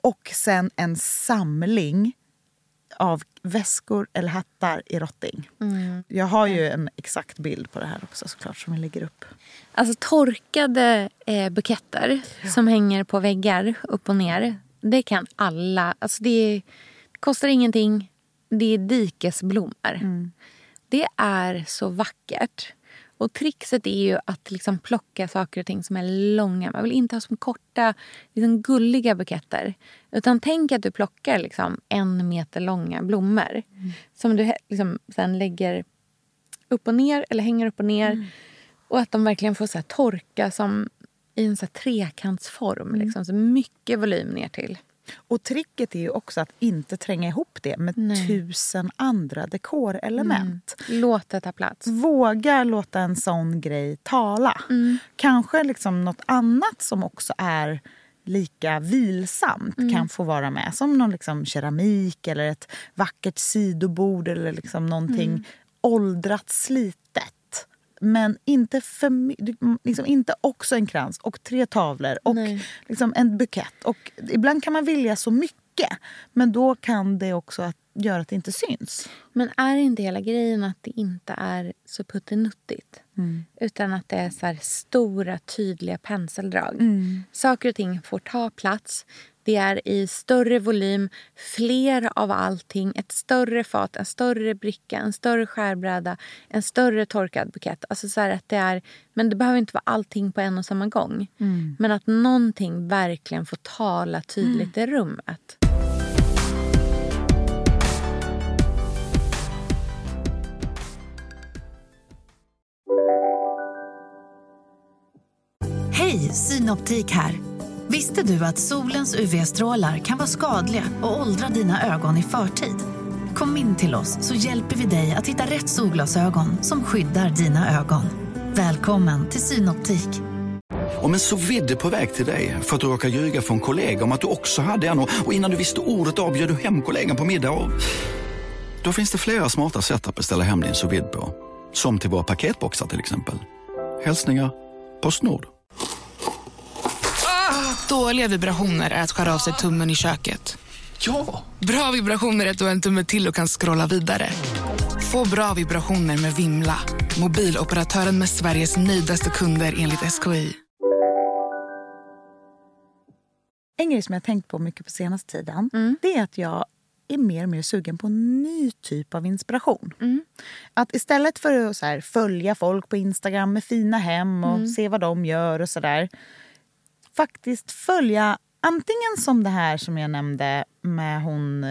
Och sen en samling av väskor eller hattar i rotting. Jag har ju en exakt bild på det här också såklart som jag lägger upp. Alltså torkade eh, buketter som hänger på väggar upp och ner. Det kan alla. Alltså det, är, det kostar ingenting. Det är dikesblommor. Det är så vackert. Och trixet är ju att liksom plocka saker och ting som är långa. Man vill inte ha som korta, liksom gulliga buketter. Utan tänk att du plockar liksom en meter långa blommor. Som du liksom sen lägger upp och ner eller hänger upp och ner. Och att de verkligen får så torka som i en så trekantsform. Liksom, så mycket volym ner till. Och tricket är ju också att inte tränga ihop det med Nej. tusen andra dekorelement. Låt det ta plats. Våga låta en sån grej tala. Kanske liksom något annat som också är lika vilsamt kan få vara med. Som någon liksom keramik eller ett vackert sidobord eller liksom någonting åldrat slitet. Men inte, för, liksom inte också en krans och tre tavlor och Nej. liksom en bukett. Och ibland kan man vilja så mycket men då kan det också att göra att det inte syns. Men är inte hela grejen att det inte är så puttinuttigt? Utan att det är så stora, tydliga penseldrag. Saker och ting får ta plats. Det är i större volym, fler av allting. Ett större fat, en större bricka, en större skärbräda, en större torkad bukett. Alltså så att det är, men det behöver inte vara allting på en och samma gång. Mm. Men att någonting verkligen får tala tydligt mm. i rummet. Hej, Synoptik här. Visste du att solens UV-strålar kan vara skadliga och åldra dina ögon i förtid? Kom in till oss så hjälper vi dig att hitta rätt solglasögon som skyddar dina ögon. Välkommen till Synoptik. Om en så vidde på väg till dig för att du råkar ljuga från kollega om att du också hade en och innan du visste ordet av du hem kollegan på middag och... Då finns det flera smarta sätt att beställa hem din sous på. Som till våra paketboxar till exempel. Hälsningar Postnord. Dåliga vibrationer är att skära av sig tummen i köket. Ja! Bra vibrationer är att du har en tumme till och kan scrolla vidare. Få bra vibrationer med Vimla. Mobiloperatören med Sveriges nöjdaste kunder enligt SKI. En grej som jag har tänkt på mycket på senaste tiden det är att jag är mer och mer sugen på en ny typ av inspiration. Att istället för att så här, följa folk på Instagram med fina hem och se vad de gör och sådär. Faktiskt följa antingen som det här som jag nämnde med hon,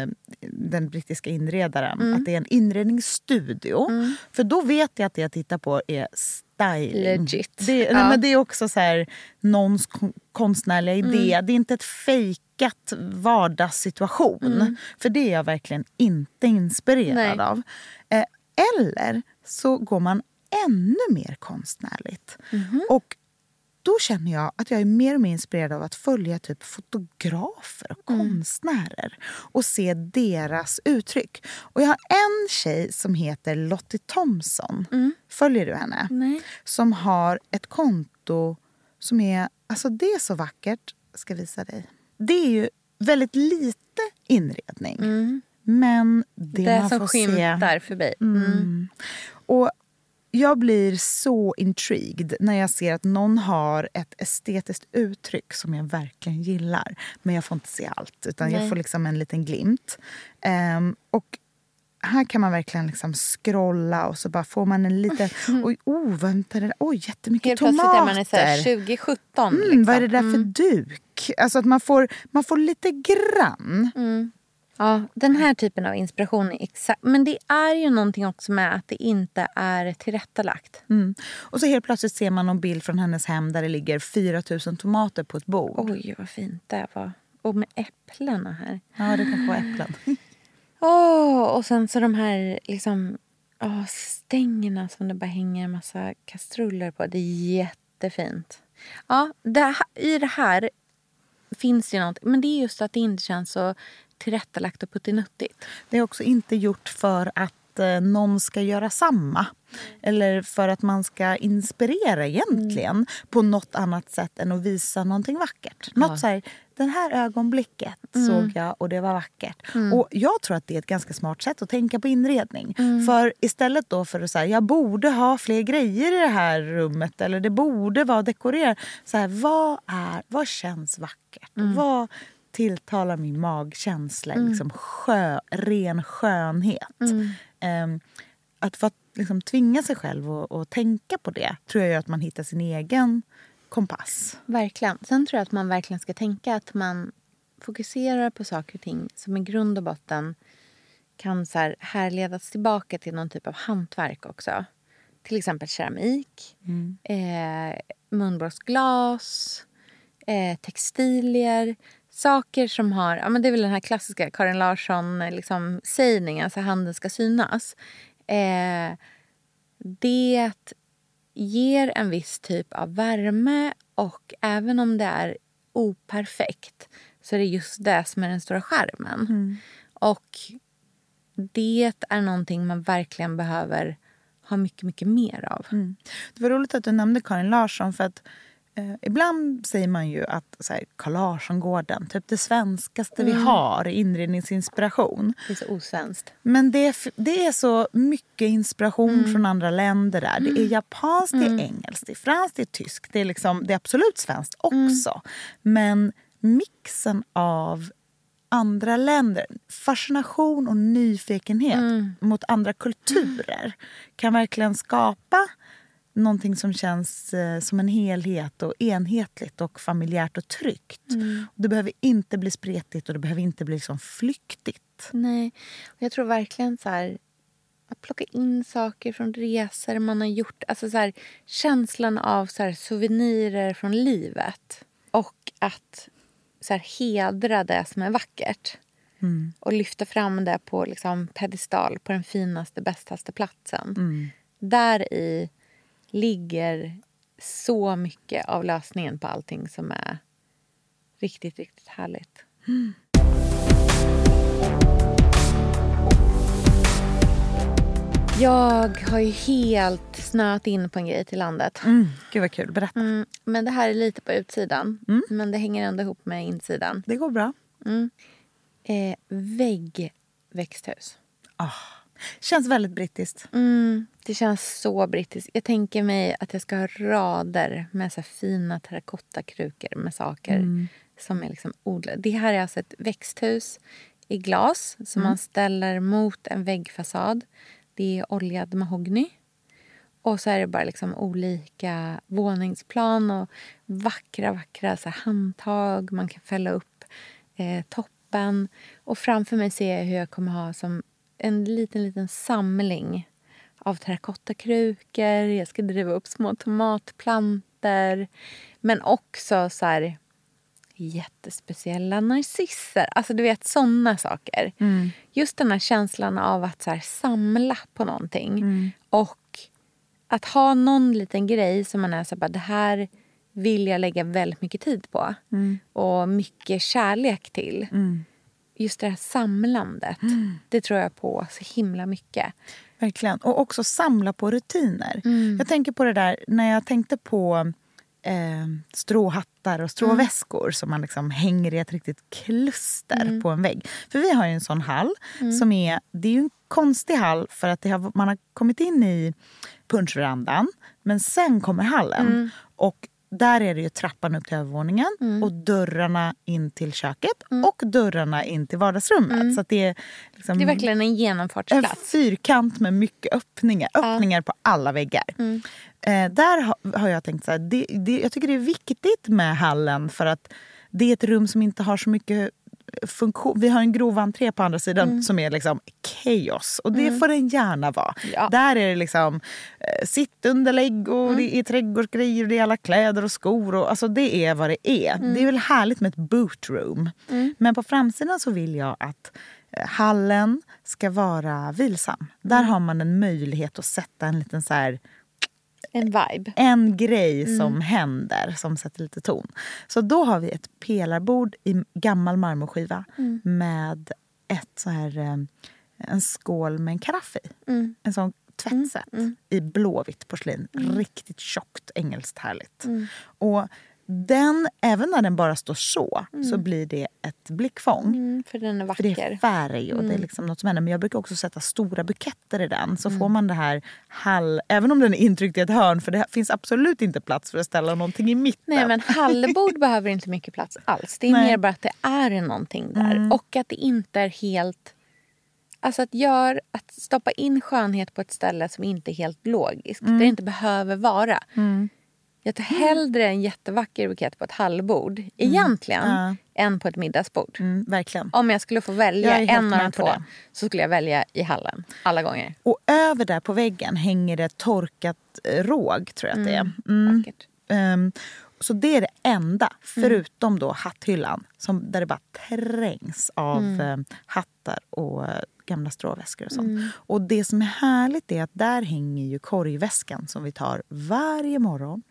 den brittiska inredaren. Att det är en inredningsstudio. För då vet jag att det jag tittar på är styling. Legit. Det, nej, Ja. men det är också så här, någons kon- konstnärliga idé. Det är inte ett fejkat vardagssituation. För det är jag verkligen inte inspirerad Nej. av. Eh, eller så går man ännu mer konstnärligt. Och då känner jag att jag är mer och mer inspirerad av att följa typ fotografer och konstnärer och se deras uttryck. Och jag har en tjej som heter Lottie Thompson. Följer du henne? Nej. Som har ett konto som är... Alltså det är så vackert. Jag ska visa dig. Det är ju väldigt lite inredning. Men det, Det man som får se... skymtar förbi. Mm. Och jag blir så intrigued när jag ser att någon har ett estetiskt uttryck som jag verkligen gillar. Men jag får inte se allt, utan jag Nej. får liksom en liten glimt. Ehm, och här kan man verkligen liksom scrolla och så bara får man en liten... Oj, oh, vänta, det där. Oj, jättemycket Helt plötsligt tomater. är man så här 2017. Mm, liksom. Vad är det där för duk? Alltså att man får, man får lite grann. Ja, den här typen av inspiration är exakt. Men det är ju någonting också med att det inte är tillrättalagt. Mm. Och så helt plötsligt ser man någon bild från hennes hem där det ligger 4 000 tomater på ett bord. Oj, vad fint det var. Och med äpplena här. Ja, det kan vara äpplen. Åh, och sen så de här liksom, åh, stängerna som det bara hänger en massa kastruller på. Det är jättefint. Ja, det, i det här finns det ju någonting. Men det är just att det inte känns så tillrättalagt och puttinuttigt. Det är också inte gjort för att eh, någon ska göra samma. Eller för att man ska inspirera egentligen på något annat sätt än att visa någonting vackert. Något så här, den här ögonblicket såg jag och det var vackert. Och jag tror att det är ett ganska smart sätt att tänka på inredning. För istället då för att säga jag borde ha fler grejer i det här rummet eller det borde vara dekorerat. Så här, vad, är, vad känns vackert? Vad tilltalar min magkänsla? Liksom skö, ren skönhet. Att för att liksom tvinga sig själv att tänka på det tror jag gör att man hittar sin egen kompass. Verkligen. Sen tror jag att man verkligen ska tänka att man fokuserar på saker och ting som i grund och botten kan så här härledas tillbaka till någon typ av hantverk också. Till exempel keramik, eh, munborstglas, eh, textilier. Saker som har... Ja, men det är väl den här klassiska Karin Larsson-sägningen, liksom, sägningen, alltså handen ska synas. Eh, det ger en viss typ av värme och även om det är operfekt så är det just det som är den stora skärmen. Och det är någonting man verkligen behöver ha mycket, mycket mer av. Det var roligt att du nämnde Karin Larsson. för att eh, Ibland säger man ju att så här, Carl Larsson-gården, typ det svenskaste vi har i inredningsinspiration. Det är så osvenskt. Men det är, det är så mycket inspiration från andra länder där. Det är japanskt, det är engelskt, det är franskt, det är tyskt. Det är, liksom, det är absolut svenskt också. Men mixen av andra länder, fascination och nyfikenhet mot andra kulturer kan verkligen skapa någonting som känns eh, som en helhet och enhetligt och familjärt och tryggt. Det behöver inte bli spretigt och det behöver inte bli liksom flyktigt. Nej, och jag tror verkligen så här... att plocka in saker från resor man har gjort. Alltså så här, känslan av så här, souvenirer från livet. Och att så här, hedra det som är vackert. Och lyfta fram det på liksom, pedestal på den finaste, bästaste platsen. Där i ligger så mycket av lösningen på allting som är riktigt, riktigt härligt. Jag har ju helt snöat in på en grej till landet. Mm. Gud vad kul, berätta. Mm, men det här är lite på utsidan. Men det hänger ändå ihop med insidan. Det går bra. Eh, väggväxthus. Känns väldigt brittiskt. Mm, det känns så brittiskt. Jag tänker mig att jag ska ha rader med så fina terrakottakrukor med saker som är liksom odlade. Det här är alltså ett växthus i glas som man ställer mot en väggfasad. Det är oljad mahogny. Och så är det bara liksom olika våningsplan och vackra, vackra så handtag. Man kan fälla upp eh, toppen. Och framför mig ser jag hur jag kommer ha som en liten, liten samling av terrakottakrukor. Jag ska driva upp små tomatplanter. Men också så här jättespeciella narcisser. Alltså du vet såna saker. Just den här känslan av att så här, samla på någonting. Och att ha någon liten grej som man är så här, bara, det här vill jag lägga väldigt mycket tid på. Och mycket kärlek till. Just det här samlandet. Det tror jag på så himla mycket. Verkligen. Och också samla på rutiner. Jag tänker på det där när jag tänkte på eh, stråhattar och stråväskor som man liksom hänger i ett riktigt kluster på en vägg. För vi har ju en sån hall som är, det är ju en konstig hall för att har, man har kommit in i punschverandan men sen kommer hallen. Och där är det ju trappan upp till övervåningen och dörrarna in till köket och dörrarna in till vardagsrummet. Så att det är, liksom Det är verkligen en en genomfartsplats. fyrkant med mycket öppningar. Öppningar på alla väggar. Eh, där ha, har jag tänkt så här, det, det, jag tycker det är viktigt med hallen för att det är ett rum som inte har så mycket funktion. Vi har en grov entré på andra sidan som är liksom chaos. Och det får den gärna vara. Ja. Där är det liksom eh, sittunderlägg och det är trädgårdsgrejer och det är alla kläder och skor. Och, alltså det är vad det är. Det är väl härligt med ett bootroom. Men på framsidan så vill jag att eh, hallen ska vara vilsam. Där har man en möjlighet att sätta en liten så här En vibe. en grej som händer som sätter lite ton. Så då har vi ett pelarbord i gammal marmorskiva med ett så här, eh, en skål med en karaff i. En sån tvättset i blåvitt porslin. Riktigt tjockt, engelskt härligt. Och den, även när den bara står så, så blir det ett blickfång. Mm, för den är För det vacker. är färg och det är liksom något som händer. Men jag brukar också sätta stora buketter i den. Så får man det här hall... Även om den är intryckt i ett hörn. För det finns absolut inte plats för att ställa någonting i mitten. Nej men hallbord behöver inte mycket plats alls. Det är Nej. mer bara att det är någonting där. Och att det inte är helt... Alltså att, gör, att stoppa in skönhet på ett ställe som inte är helt logiskt. Där det inte behöver vara. Jag tar hellre en jättevacker bukett på ett hallbord egentligen Ja. än på ett middagsbord. Mm, verkligen. Om jag skulle få välja en av de två det. så skulle jag välja i hallen. Alla gånger. Och över där på väggen hänger det torkat eh, råg, tror jag att det är. Mm. Ehm, så det är det enda, förutom då hatthyllan som, där det bara trängs av eh, hattar och eh, gamla stråväskor och sånt. Och det som är härligt är att där hänger ju korgväskan som vi tar varje morgon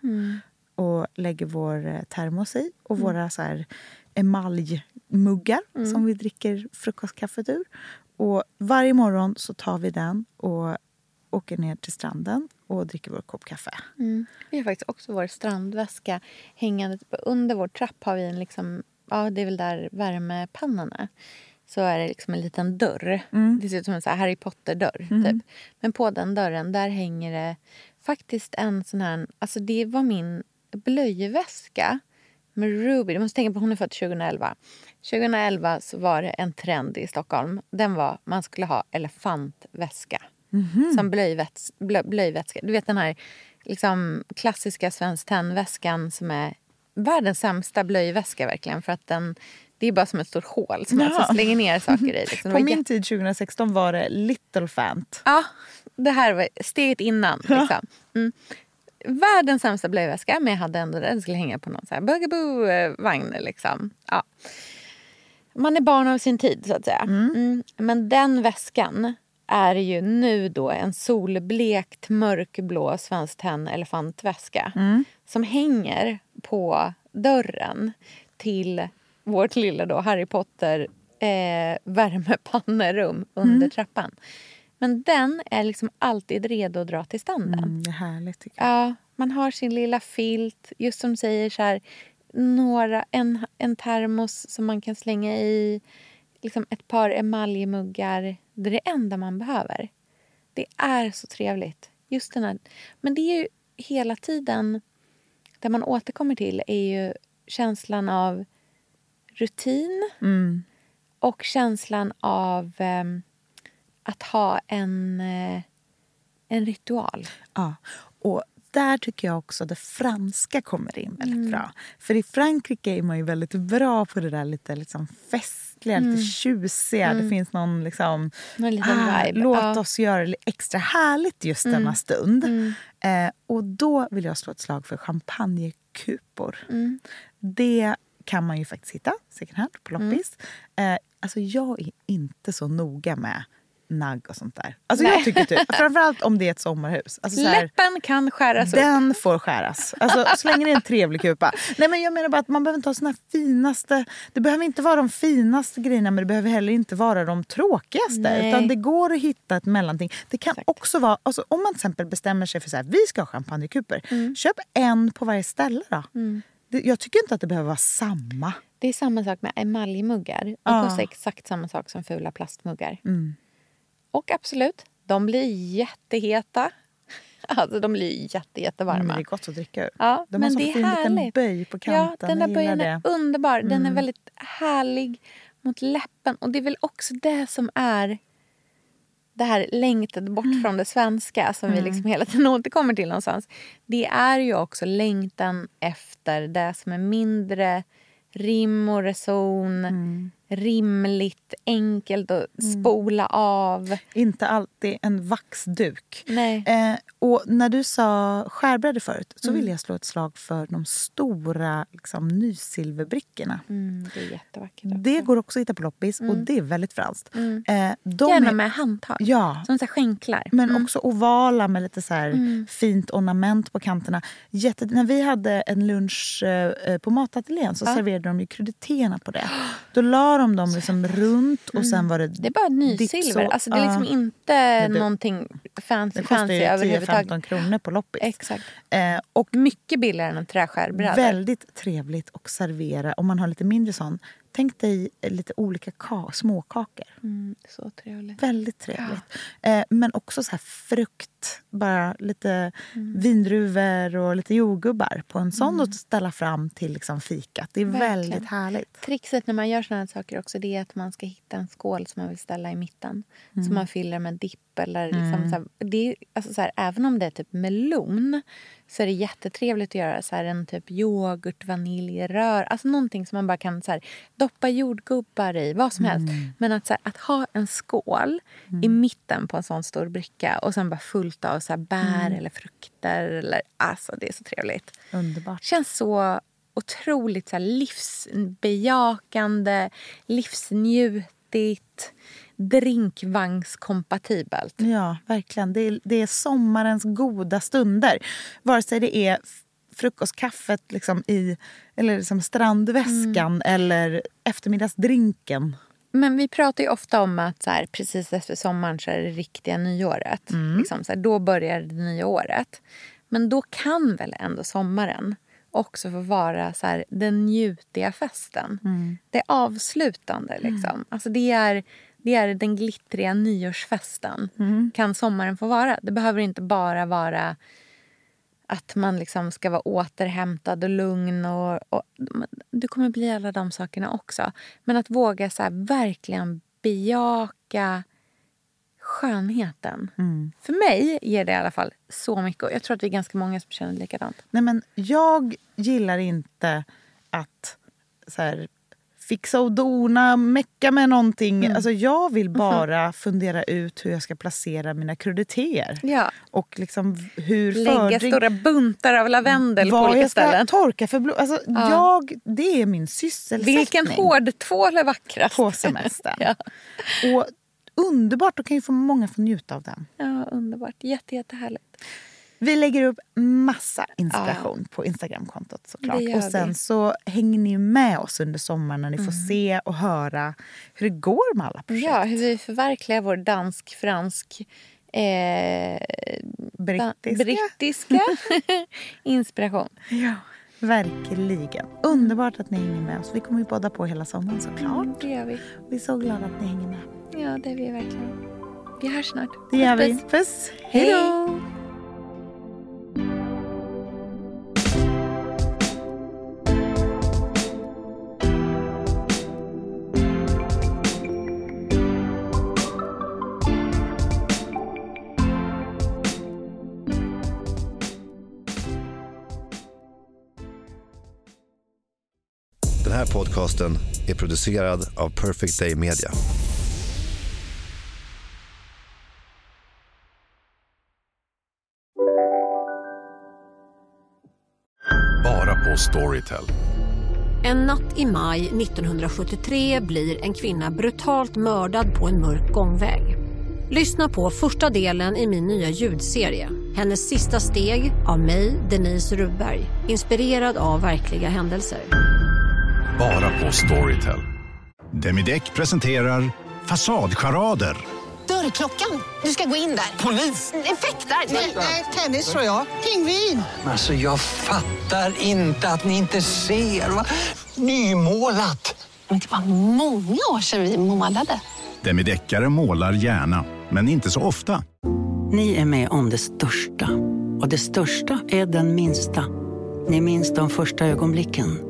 och lägger vår eh, termos i och våra så här emaljmuggar som vi dricker frukostkaffet ur. Och varje morgon så tar vi den och åker ner till stranden och dricker vår kopp kaffe. Vi har faktiskt också vår strandväska hängande. Under vår trapp har vi en liksom, ja det är väl där värmepannan är. Så är det liksom en liten dörr. Det ser ut som en så här Harry Potter-dörr. Typ. Men på den dörren där hänger det faktiskt en sån här, alltså det var min blöjväska med Ruby. Du måste tänka på hon är född 2011. 2011 så var det en trend i Stockholm. Den var man skulle ha elefantväska. Som blöjväts, blö, blöjvätska. Du vet den här liksom, klassiska Svenskt Tenn-väskan som är världens sämsta blöjväska verkligen. För att den, Det är bara som ett stort hål som man Ja. alltså slänger ner saker i. Liksom. På min jätte- tid 2016 var det Little Fant. Ja, det här var steget innan. Liksom. Mm. Världens sämsta blöjväska, men jag hade ändå den. skulle hänga på någon så här Bugaboo-vagn. Liksom. Ja. Man är barn av sin tid, så att säga. Mm. Men den väskan är ju nu då en solblekt mörkblå Svenskt Tenn elefantväska som hänger på dörren till vårt lilla då Harry Potter eh, värmepannerum under trappan. Men den är liksom alltid redo att dra till standen. Mm, det är härligt. Ja, man har sin lilla filt. Just som säger, så här, några, en, en termos som man kan slänga i. Liksom ett par emaljmuggar. Det är det enda man behöver. Det är så trevligt. Just den här. Men det är ju hela tiden... Det man återkommer till är ju känslan av rutin Mm. och känslan av ehm, att ha en, eh, en ritual. Ja. Och där tycker jag också det franska kommer in väldigt Mm. bra. För i Frankrike är man ju väldigt bra på det där lite liksom festliga, lite tjusiga. Det finns någon liksom... Mm. Någon ah, låt ja. oss göra det extra härligt just denna stund. Eh, och då vill jag slå ett slag för champagnekupor. Det kan man ju faktiskt hitta second hand på loppis. Eh, alltså jag är inte så noga med nagg och sånt där. Alltså jag tycker typ, framförallt om det är ett sommarhus. Alltså så här, Läppen kan skäras upp. den får skäras. Alltså, så länge det är en trevlig kupa. Nej, men jag menar bara att man behöver inte ha såna finaste... Det behöver inte vara de finaste grejerna men det behöver heller inte vara de tråkigaste. Nej. Utan det går att hitta ett mellanting. Det kan Exakt. också vara... Alltså, om man till exempel bestämmer sig för att vi ska ha champagnekuper. Mm. Köp en på varje ställe då. Det, jag tycker inte att det behöver vara samma. Det är samma sak med emaljmuggar. De Ja. kostar exakt samma sak som fula plastmuggar. Mm. Och absolut, de blir jätteheta. Alltså de blir jätte, jättevarma. Men det är gott att dricka ur. Ja, De har men det är fin liten härligt. böj på Ja, kanten. den där böjen är. Mm. underbar. Den är väldigt härlig mot läppen. Och det är väl också det som är det här längtet bort Mm. från det svenska som vi liksom hela tiden återkommer till någonstans. Det är ju också längtan efter det som är mindre rim och reson, Mm. Rimligt, enkelt att spola av. Inte alltid en vaxduk. Nej. Eh, och när du sa skärbrädor förut så Mm. vill jag slå ett slag för de stora liksom, nysilverbrickorna. Mm, det är jättevackert. också. Det går också att hitta på loppis och det är väldigt franskt. Eh, de Mm. Gärna är- med handtag. Ja, Som så skänklar. men Mm. också ovala med lite så här fint ornament på kanterna. Jätte, när vi hade en lunch eh, på matateljén så serverade de ju kryddetéerna på det. Då la de dem liksom runt och sen var det Det är bara nysilver. Alltså, det är liksom Ja. inte det- någonting fancy, Det kostar fancy överhuvudtaget. 10-15 kronor på loppis. Exakt. Eh, och Mycket billigare än en träskärbräda. väldigt trevligt att servera om man har lite mindre sån. Tänk dig lite olika ka- småkakor. Mm, så trevligt. Väldigt trevligt. Eh, men också så här frukt. Bara lite Mm. vindruvor och lite jordgubbar på en sån att ställa fram till liksom fikat. Det är Verkligen. väldigt härligt. Trixet när man gör såna här saker också det är att man ska hitta en skål som man vill ställa i mitten. Som man fyller med dipp. Eller liksom så här, det är, alltså så här, även om det är typ melon så är det jättetrevligt att göra så här, en typ yoghurt, vaniljrör. Alltså någonting som man bara kan så här, doppa jordgubbar i. Vad som helst. Men att, så här, att ha en skål i mitten på en sån stor bricka och sen bara fullt av så här, bär eller frukter. Eller, alltså, det är så trevligt. Underbart. känns så otroligt så här livsbejakande, livsnjutigt, drinkvagnskompatibelt. Ja, verkligen. Det är, det är sommarens goda stunder. Vare sig det är frukostkaffet liksom i, eller liksom strandväskan Mm. eller eftermiddagsdrinken. Men vi pratar ju ofta om att så här, precis efter sommaren så är det riktiga nyåret. Liksom, så här, då börjar det nya året. Men då kan väl ändå sommaren också få vara så här, den njutiga festen. Det avslutande. Liksom. Alltså, det, är, det är den glittriga nyårsfesten. Kan sommaren få vara. Det behöver inte bara vara att man liksom ska vara återhämtad och lugn. Och, och, du kommer bli alla de sakerna också. Men att våga så verkligen bejaka skönheten. För mig ger det i alla fall så mycket. Och jag tror att vi är ganska många som känner likadant. Nej, men jag gillar inte att så här, fixa och dona, mecka med någonting. Mm. Alltså jag vill mhm. bara mm. fundera ut hur jag ska placera mina kruditeter. Ja. Och liksom hur Lägga fördring... stora buntar av lavendel på olika jag ska ställen. torka för blod. Alltså ja. jag, det är min sysselsättning. Vilken hårdtvål är vackrast? På semestern. ja. Och underbart, då kan ju få många få njuta av den. Ja, underbart. Jätte, jättehärligt. Vi lägger upp massa inspiration ja. på Instagramkontot såklart. Och sen vi. så hänger ni med oss under sommaren när ni mm. får se och höra hur det går med alla projekt. Ja, hur vi förverkligar vår dansk-fransk eh, brittiska, brittiska inspiration. Ja, verkligen. Underbart att ni hänger med oss. Vi kommer ju båda på hela sommaren såklart. Det gör vi. Vi är så glada att ni hänger med. Ja, det är vi verkligen. Vi hörs snart. Det gör vi. Puss. Hej då. Podcasten är producerad av Perfect Day Media. Bara på Storytel. En natt i maj 1973 blir en kvinna brutalt mördad på en mörk gångväg. Lyssna på första delen i min nya ljudserie. Hennes sista steg av mig, Denise Rubberg. Inspirerad av verkliga händelser. Bara på Storytel. Demideck presenterar Fasadcharader. Dörrklockan. Du ska gå in där. Polis? Effektar? Nej, tennis tror jag. Pingvin. Alltså, jag fattar inte att ni inte ser. Va? Nymålat. Men det var många år sedan vi målade. Demideckare målar gärna, men inte så ofta. Ni är med om det största. Och det största är den minsta. Ni minns de första ögonblicken.